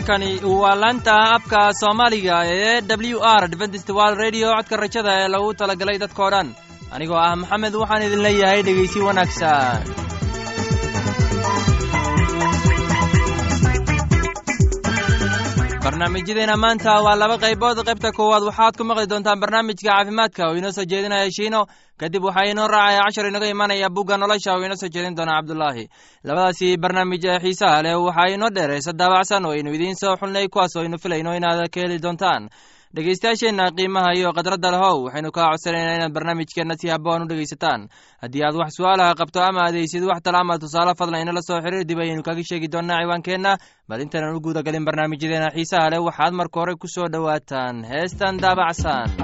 halkani waa laanta abka soomaaliga ee w r redio codka rajada ee lagu talagalay dadkao dhan. Anigoo ah maxamed waxaan idin leeyahay dhegaysi wanaagsan barnaamijyadeena maanta waa laba qaybood. Qaybta koowaad waxaad ku maqli doontaan barnaamijka caafimaadka oo inoo soo jeedinaya shiino. Kadib waxaa inoo raacaya cashar inaga imanaya bugga nolosha oo inoo soo jeedin doona cabdulaahi labadaasi barnaamij ee xiisaha leh waxaa inoo dheeraysa daabacsan oo aynu idiin soo xulnay kuwaas oo aynu filayno inaad ka heli doontaan dhegeystayaasheenna qiimaha iyo khadradda lehow waxaynu kaa codsanaynaa inaad barnaamijkeenna si haboon u dhegaysataan. Haddii aad wax su'aalaha qabto ama adeysid wax tala ama tusaale fadlan inala soo xiriir dib ayaynu kaga sheegi doonaa ciwaankeenna. Bal intaynan u guudagalin barnaamijyadeena xiisaha leh waxaad marka hore ku soo dhowaataan. Heestan daabacsan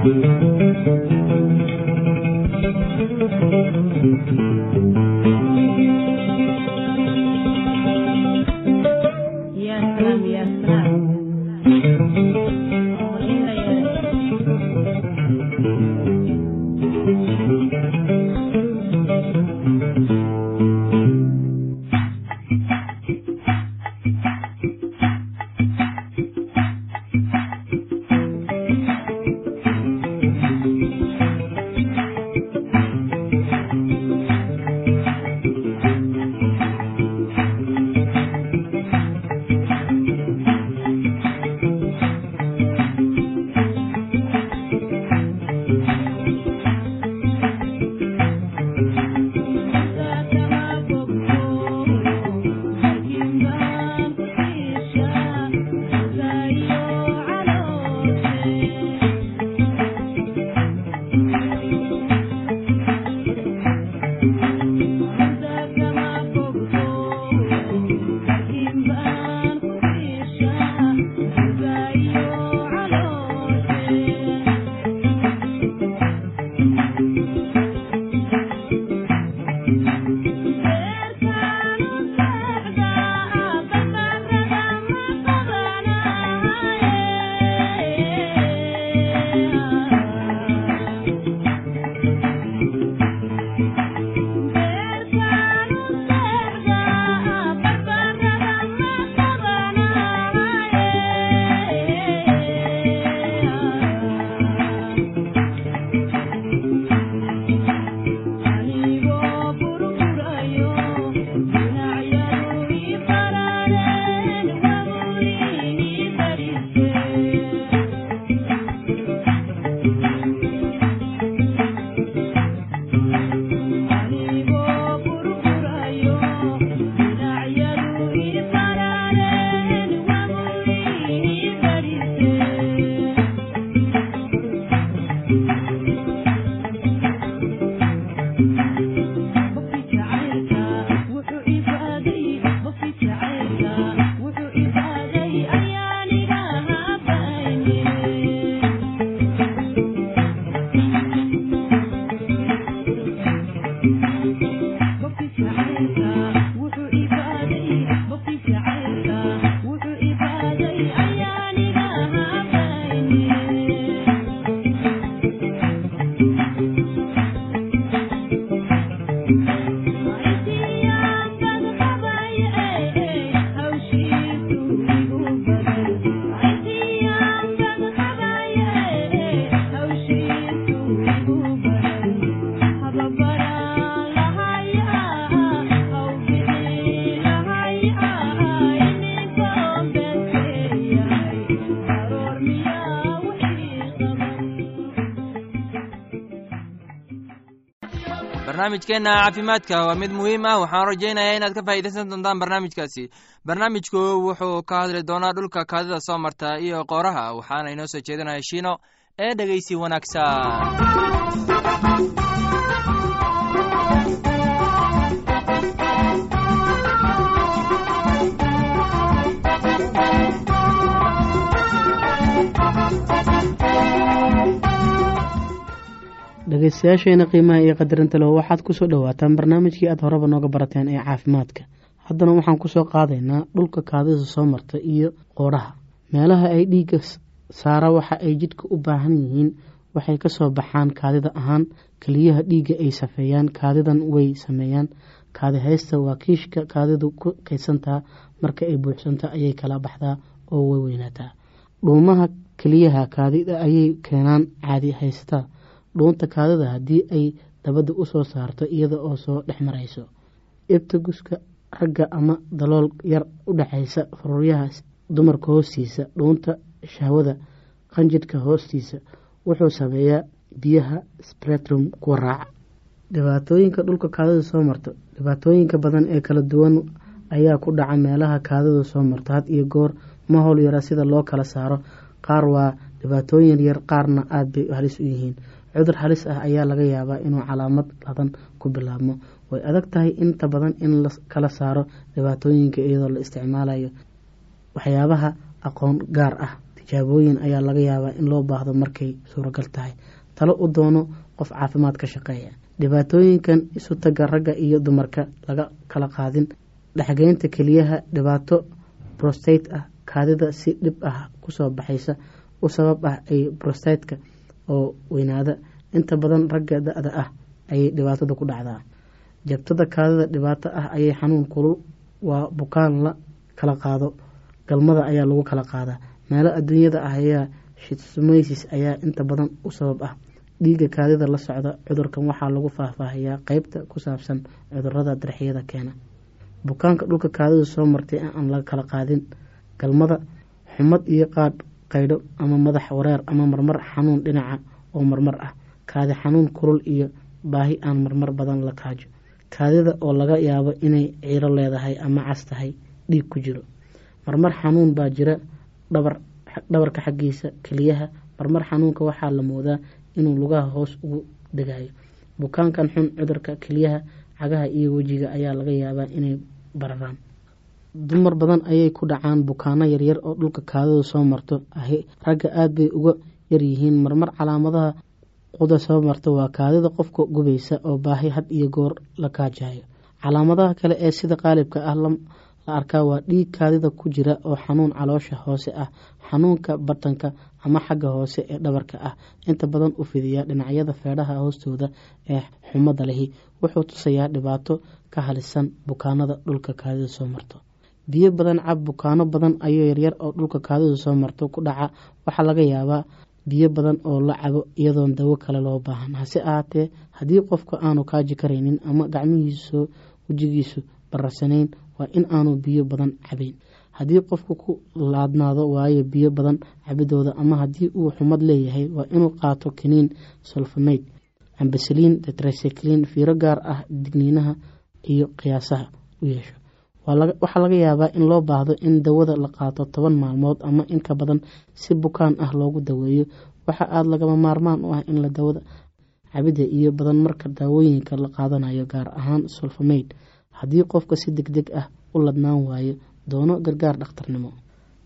Thank you. Barnaamijkeenna caafimaadka waa mid muhiim ah. Waxaan rajaynayaa inaad ka faa'iidaysan doontaan barnaamijkaasi. Barnaamijku wuxuu ka hadli doonaa dhulka kaadida soo marta iyo qooraha waxaana inoo soo jeedinaya shiino ee dhegeysi wanaagsan dhegeystayaasheena qiimaha iyo qadarinta leh. Waxaad ku soo dhowaataan barnaamijkii aad horeba nooga barateen ee caafimaadka. Haddana waxaan ku soo qaadaynaa dhulka kaadida soo marta iyo qoodhaha meelaha ay dhiigga saara waxa ay jidhka u baahan yihiin waxay ka soo baxaan kaadida ahaan. Keliyaha dhiigga ay safeeyaan kaadidan way sameeyaan. Kaadi haysta waa kiishka kaadidu ku kaydsantaa marka ay buuxsanta ayay kala baxdaa oo way weynaataa dhuumaha keliyaha kaadida ayay keenaan caadi haysataa dhuunta kaadida haddii ay dabadda u soo saarto iyada oo soo dhex marayso. Ibtaguska ragga ama dalool yar u dhexaysa faruuryaha dumarka hoostiisa dhuunta shahwada qanjidhka hoostiisa wuxuu sameeyaa biyaha spretrum kuwa raaca. Dhibaatooyinka dhulka kaadida soo marto dhibaatooyinka badan ee kala duwan ayaa ku dhaca meelaha kaadida soo marto. Had iyo goor ma howl yara sida loo kala saaro. Qaar waa dhibaatooyin yar qaarna aada bay halis u yihiin cudur halis ah ayaa laga yaabaa inuu calaamad ladan ku bilaabmo. Way adag tahay inta badan in la kala saaro dhibaatooyinka iyadoo la isticmaalayo. Waxyaabaha aqoon gaar ah tijaabooyin ayaa laga yaabaa in loo baahdo markay suuragal tahay. Talo u doono qof caafimaad ka shaqeeya. Dhibaatooyinkan isu taga ragga iyo dumarka laga kala qaadin. Dhexgeynta keliyaha dhibaato brostate ah kaadida si dhib ah ku soo baxaysa u sabab ah ay brostateka oo weynaada. Inta badan ragga da-da ah ayay dhibaatada ku dhacdaa. Jabtada kaadida dhibaato ah ayay xanuun kulul waa bukaan la kala qaado. Galmada ayaa lagu kala qaadaa meelo adduunyada ah ayaa shitsmoysis ayaa inta badan u sabab ah. Dhiigga kaadida la socda cudurkan waxaa lagu faahfaahiyaa qeybta ku saabsan cudurrada darxiyada keena. Bukaanka dhulka kaadida soo martay aan la kala qaadin. Galmada xumad iyo qaadh qaydho ama madax wareer ama marmar xanuun dhinaca oo marmar ah. Kaadi xanuun kulul iyo baahi aan marmar badan la kaajo kaadida oo laga yaabo inay ciiro leedahay ama cas tahay dhiig ku jiro. Marmar xanuun baa jira dhabar dhabarka xaggiisa keliyaha marmar xanuunka waxaa la moodaa inuu lugaha hoos ugu degayo bukaankan xun cudurka keliyaha cagaha iyo wejiga ayaa laga yaabaa inay bararaan dumar badan ayay ku dhacaan bukaano yaryar oo dhulka kaadida soo marto. Ragga aada bay uga yaryihiin marmar calaamadaha quda soo marta waa kaadida qofka gubaysa oo baahi had iyo goor la kaajayo calaamadaha kale ee sida qaalibka ah la arkaa waa dhiig kaadida ku jira oo xanuun caloosha hoose ah xanuunka batanka ama xagga hoose ee dhabarka ah. Inta badan u fidiya dhinacyada feedhaha hoostooda ee xumada lehi wuxuu tusayaa dhibaato ka halisan bukaanada dhulka kaadida soo marto biyo badan cab bukaano badan ayoo yaryar oo dhulka kaadida soo marto ku dhaca. Waxaa laga yaabaa biyo badan oo la cabo iyadoon dawo kale loo baahan. Hase ahaatee haddii qofka aanu kaaji karaynin ama gacmihiisu wejigiisu bararsanayn waa in aanu biyo badan cabayn haddii qofku ku laadnaado waayo biyo badan cabidooda ama haddii uu xumad leeyahay waa inuu qaato kiniin solfonayd ambasaliin tetracyclin fiiro gaar ah digniinaha iyo qiyaasaha u yeesho waxaa laga yaabaa in loo baahdo in dawada la qaato toban maalmood ama inka badan si bukaan ah loogu daweeyo. Waxa aada lagama maarmaan u ah in la dawada cabida iyo badan marka daawooyinka la qaadanayo gaar ahaan solfomayd haddii qofka si deg deg ah u ladnaan waayo doono gargaar dhakhtarnimo.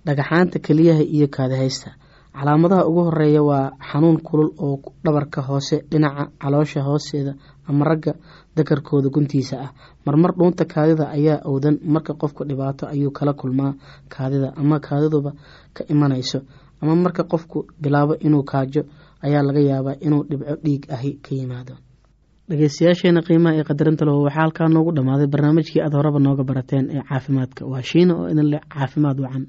Dhagaxaanta keliyaha iyo kaadihaysta calaamadaha ugu horreeya waa xanuun kulul oo dhabarka hoose dhinaca caloosha hoosteeda ama ragga dakarkooda guntiisa ah. Marmar dhuunta kaadida ayaa owdan marka qofka dhibaato ayuu kala kulmaa kaadida ama kaadiduba ka imanayso. Ama marka qofku bilaabo inuu kaajo ayaa laga yaabaa inuu dhibco dhiig ahi ka yimaado. Dhegeystayaasheena qiimaha ee qadarinta leho waxaa halkaa noogu dhammaaday. Barnaamijkii aad horeba nooga barateen ee caafimaadka. Waa shiina oo idin leh caafimaad wacan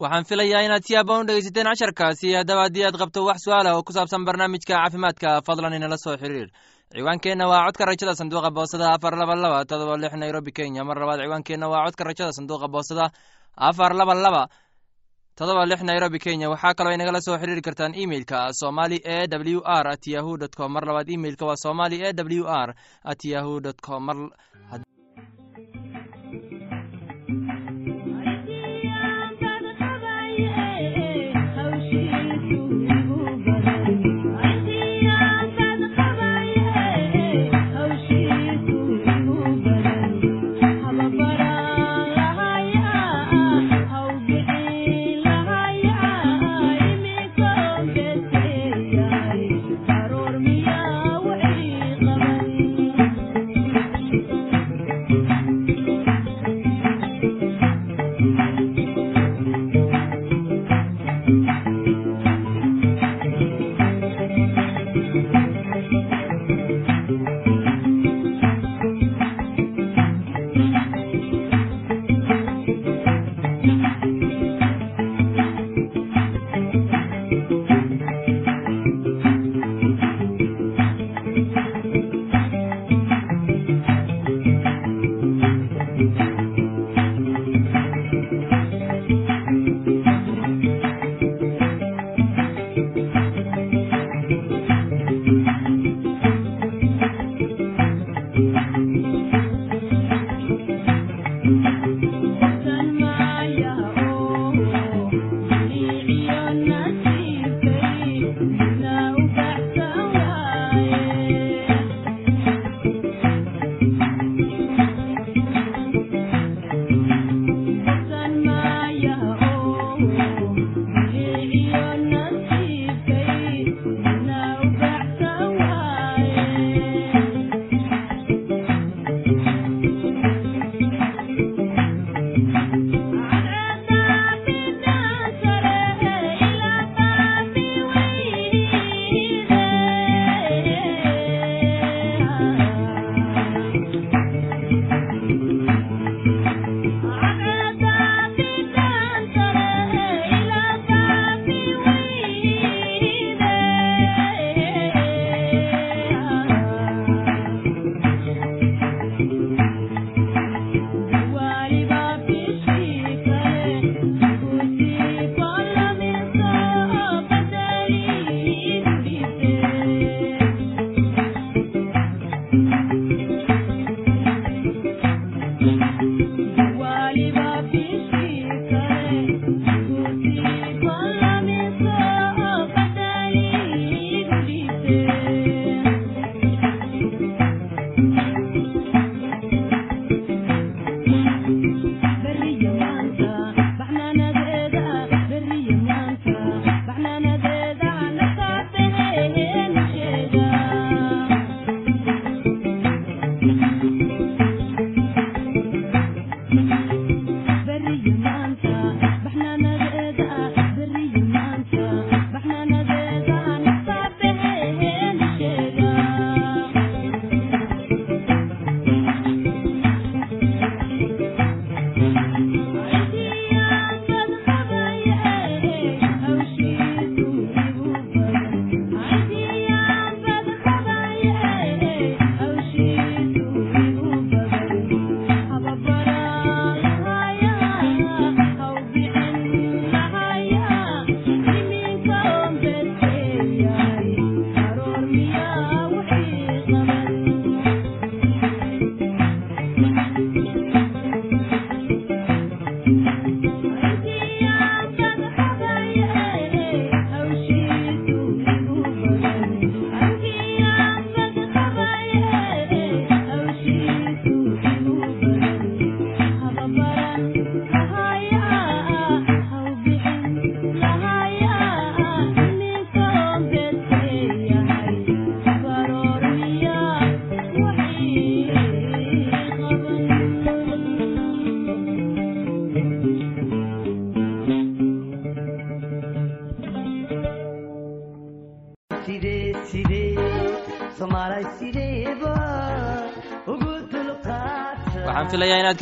waxaan filayaa inaad si haboon u dhegeysateen casharkaasi haddaba haddii aad qabto wax su'aala oo ku saabsan barnaamijka caafimaadka fadlan inala soo xiriir. Ciwaankeenna waa codka rajada sanduuqa boosada afar laba laba todoba lix nairobi kenya. Mar labaad ciwaankeenna waa codka rajada sanduuqa boosada afar laba laba todoba lix nairobi kenya. Waxaa kaloo inagala soo xiriiri kartaan emeilka somali e w r at yahu dt com. Mar labaad emeilka waa somali e w r at yahu dt com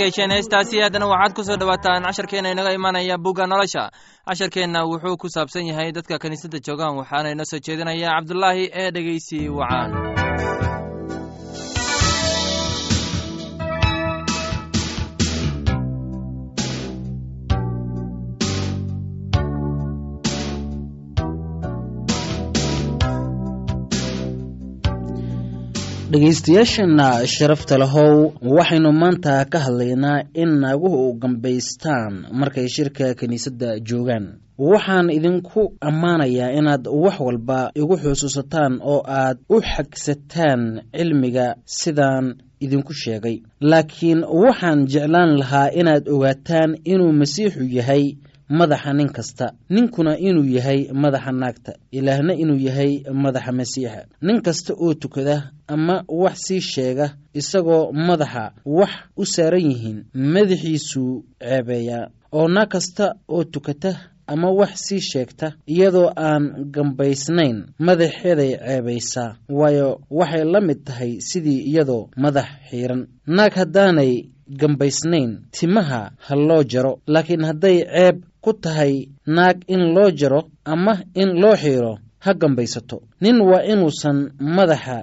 hesheen heestaasi haddana waxaad ku soo dhowaataan casharkeenna inaga imanaya bugga nolosha. Casharkeenna wuxuu ku saabsan yahay dadka kiniisadda joogaan waxaana inoo soo jeedinaya cabdulaahi ee dhegeysi wacaan dhegaystayaasheenna sharafta lahow waxaynu maanta ka hadlaynaa in naaguhu gambaystaan markay shirka kiniisadda joogaan. Waxaan idinku ammaanayaa inaad wax walba igu xusuusataan oo aad u xagsataan cilmiga sidaan idinku sheegay. Laakiin waxaan jeclaan lahaa inaad ogaataan inuu masiixu yahay madaxa nin kasta. Ninkuna inuu yahay madaxa naagta ilaahna inuu yahay madaxa masiixa. Nin kasta oo tukada ama wax sii sheega isagoo madaxa wax u saaran yihiin madaxiisuu ceebeeyaa. Oo naag kasta oo tukata ama wax sii sheegta iyadoo aan gambaysnayn madaxeeday ceebaysaa. Waayo waxay la mid tahay sidii iyadoo madax xiiran naag haddaanay gambaysnayn timaha ha loo jaro laakiin hadday ceeb ku tahay naag in loo jaro ama in loo xiiro ha gambaysato. Nin waa inuusan madaxa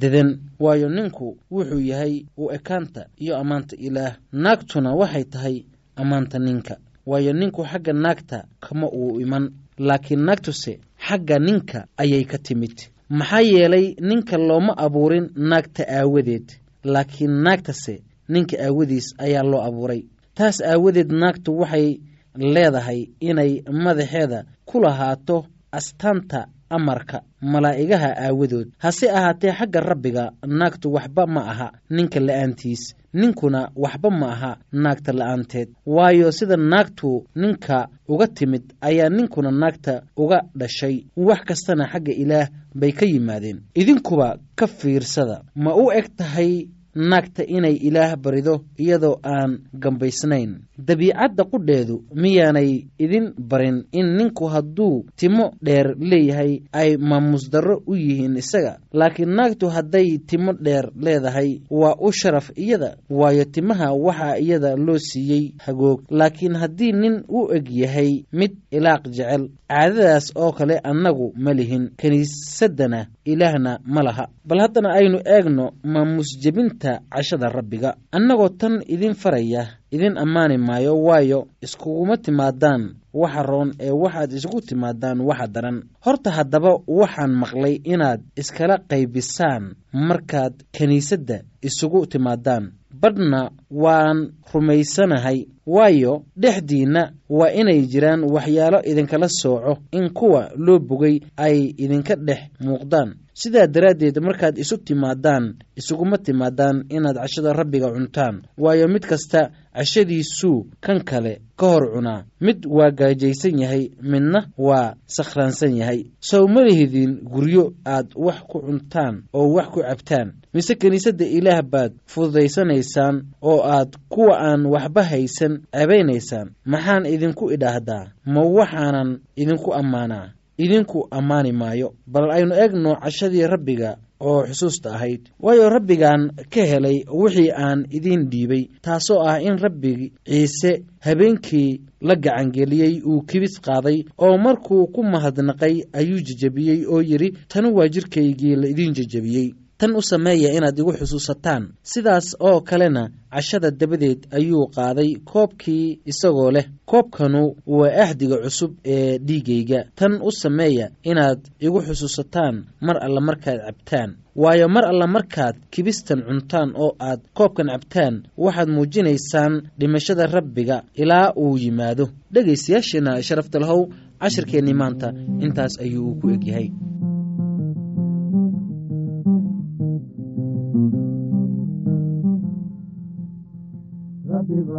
dedan waayo ninku wuxuu yahay u ekaanta iyo ammaanta ilaah. Naagtuna waxay tahay ammaanta ninka waayo ninku xagga naagta kama uu iman. Laakiin naagtuse xagga ninka ayay ka timid. Maxaa yeelay ninka looma abuurin naagta aawadeed laakiin naagtase ninka aawadiis ayaa loo abuuray. Taas aawadeed naagtu waxay leedahay inay madaxeeda ku lahaato astaanta amarka malaa'igaha aawadood. Hase ahaatee xagga rabbiga naagtu waxba ma aha ninka la'aantiis ninkuna waxba ma aha naagta la'aanteed. Waayo sida naagtu ninka uga timid ayaa ninkuna naagta uga dhashay. Wax kastana xagga ilaah bay ka yimaadeen. Idinkuba ka fiirsada. Ma u eg tahay naagta inay ilaah barido iyadoo aan gambaysnayn. Dabiicadda qudheedu miyaanay idin barin in ninku hadduu timo dheer leeyahay ay maamusdarro u yihiin isaga. Laakiin naagtu hadday timo dheer leedahay waa u sharaf iyada waayo timaha waxaa iyada loo siiyey hagoog. Laakiin haddii nin u eg yahay mid ilaaq jecel caadadaas oo kale annagu ma lihin. Kiniisaddana ilaahna ma laha. Bal haddana aynu eegno maamusjebinta cashada rabbiga. Annagoo tan idin faraya idin ammaani maayo waayo iskuguma timaadaan waxa roon ee waxaad isugu timaadaan waxa daran. Horta haddaba waxaan maqlay inaad iskala qaybisaan markaad kiniisadda isugu timaadaan. Badhna waan rumaysanahay waayo dhexdiinna waa inay jiraan waxyaalo idinkala sooco in kuwa loo bogay ay idinka dhex muuqdaan sidaa daraaddeed markaad isu timaadaan isuguma timaadaan inaad cashada rabbiga cuntaan. Waayo mid kasta cashadiisuu kan kale ka hor cunaa. Mid waa gaajaysan yahay midna waa sakhraansan yahay. Sow ma lihidin guryo aad wax ku cuntaan oo wax ku cabtaan. Mise kiniisadda ilaah baad fududaysanaysaan oo aad kuwa aan waxba haysan cebaynaysaan maxaan idinku idhaahdaa? Ma waxaanan idinku ammaanaa idinku ammaani maayo bal aynu eegno cashadii rabbiga oo xusuusta ahayd. Waayo rabbigaan ka helay wixii aan idiin dhiibay taasoo ah in rabbi ciise habeenkii la gacangeliyey uu kibis qaaday oo markuu ku mahadnaqay ayuu jejebiyey oo yidhi tanu waa jirkaygii la idiin jejebiyey tan u sameeya inaad igu xusuusataan. Sidaas oo kalena cashada dabadeed ayuu qaaday koobkii isagoo leh. Koobkanu waa ahdiga cusub ee dhiiggayga tan u sameeya inaad igu xusuusataan mar alla markaad cabtaan. Waayo mar alla markaad kibistan cuntaan oo aad koobkan cabtaan waxaad muujinaysaan dhimashada rabbiga ilaa uu yimaado. Dhegaystayaasheenna sharafta lahow cashirkeennii maanta intaas ayuu ku egyahay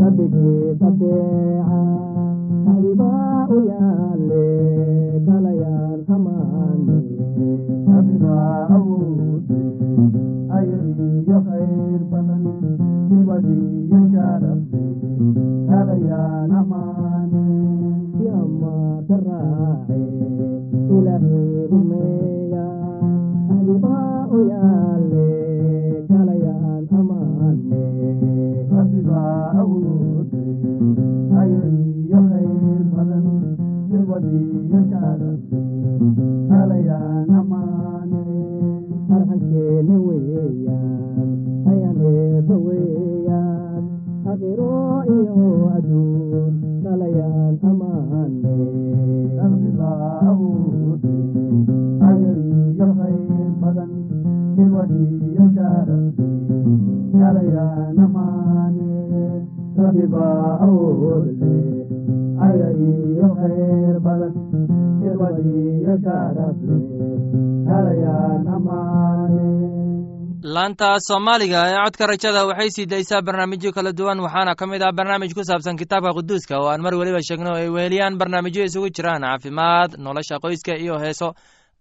rabbigii tabeeca adibaa u yaale laanta soomaaliga ee codka rajada waxay sii daysaa barnaamijyo kala duwan waxaana ka mid ah barnaamij ku saabsan kitaabka quduuska oo aan mar weliba sheegno ay weheliyaan barnaamijyo isugu jiraan caafimaad nolosha qoyska iyo heeso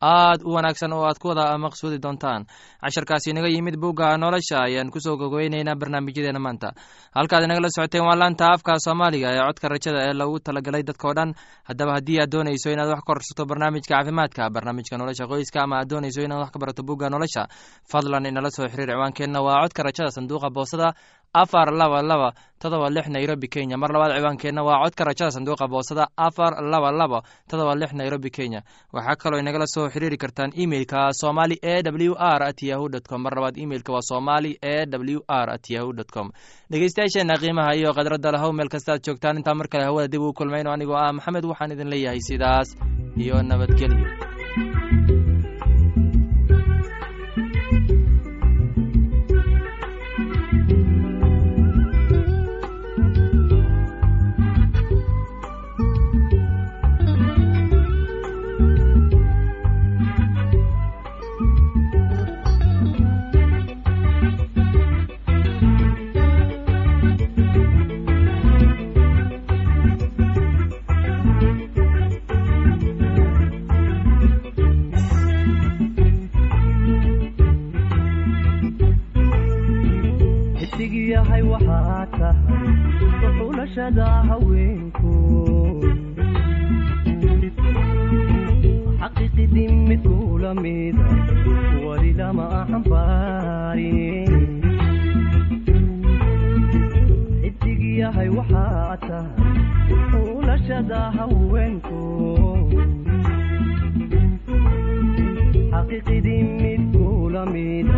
aad u wanaagsan oo aad ku wada maqsuudi doontaan. Casharkaasi inaga yimid bugga nolosha ayaan ku soo gogweyneynaa barnaamijyadeena maanta. Halkaad inagala socoteen waa laanta afka soomaaliga ee codka rajada ee lagu talagalay dadkao dhan. Haddaba haddii aad doonayso inaad wax ka korsato barnaamijka caafimaadka barnaamijka nolosha qoyska ama aad doonayso inaad wax ka barato bugga nolosha fadlan inala soo xiriir ciwaankeenna. Waa codka rajada sanduuqa boosada afar laba laba todoba lix nairobi kenya. Mar labaad ciwaankeenna waa codka rajada sanduuqa boosada. Afar laba laba todoba lix nairobi kenya. Waxaa kaloo inagala soo xiriiri kartaan emeilka somali e w r at yahu dt com. Mar labaad emeilka waa somali e w r at yahu dt com. Dhegeystayaasheena qiimaha iyo khadradda lahow meel kastaad joogtaan. Intaa mar kale hawada dib uu kulmayno anigoo ah maxamed waxaan idin leeyahay sidaas iyo nabadgelyo yahay waxaa tahay xuxulashada haweenku. Xaqiiqidii mid kula mida wali lama xambaarin xidig yahay waxaa tahay xuxulashada haweenku. Xaqiiqidii mid kula mida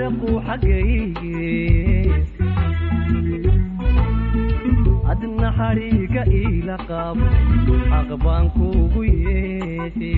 shaqu xageadna xariiga iila qaabo xaq baan kuugu yeedhe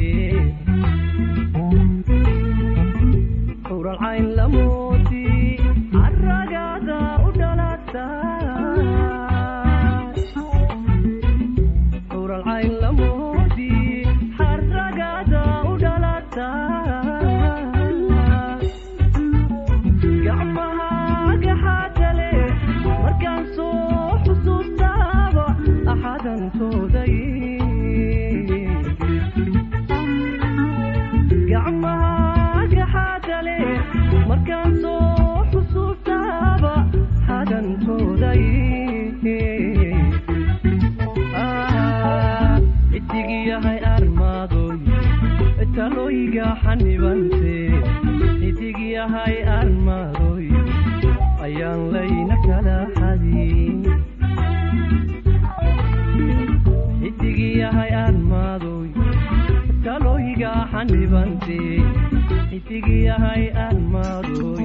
yahay armaadoy taloyga xanibante xidig yahay armaadoy ayaan layna kala xadin. Xidig yahay armaadoy taloyga xanibante xidig yahay armaadoy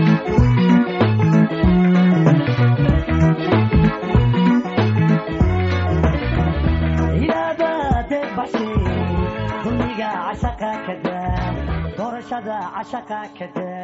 عشذا عشكا كده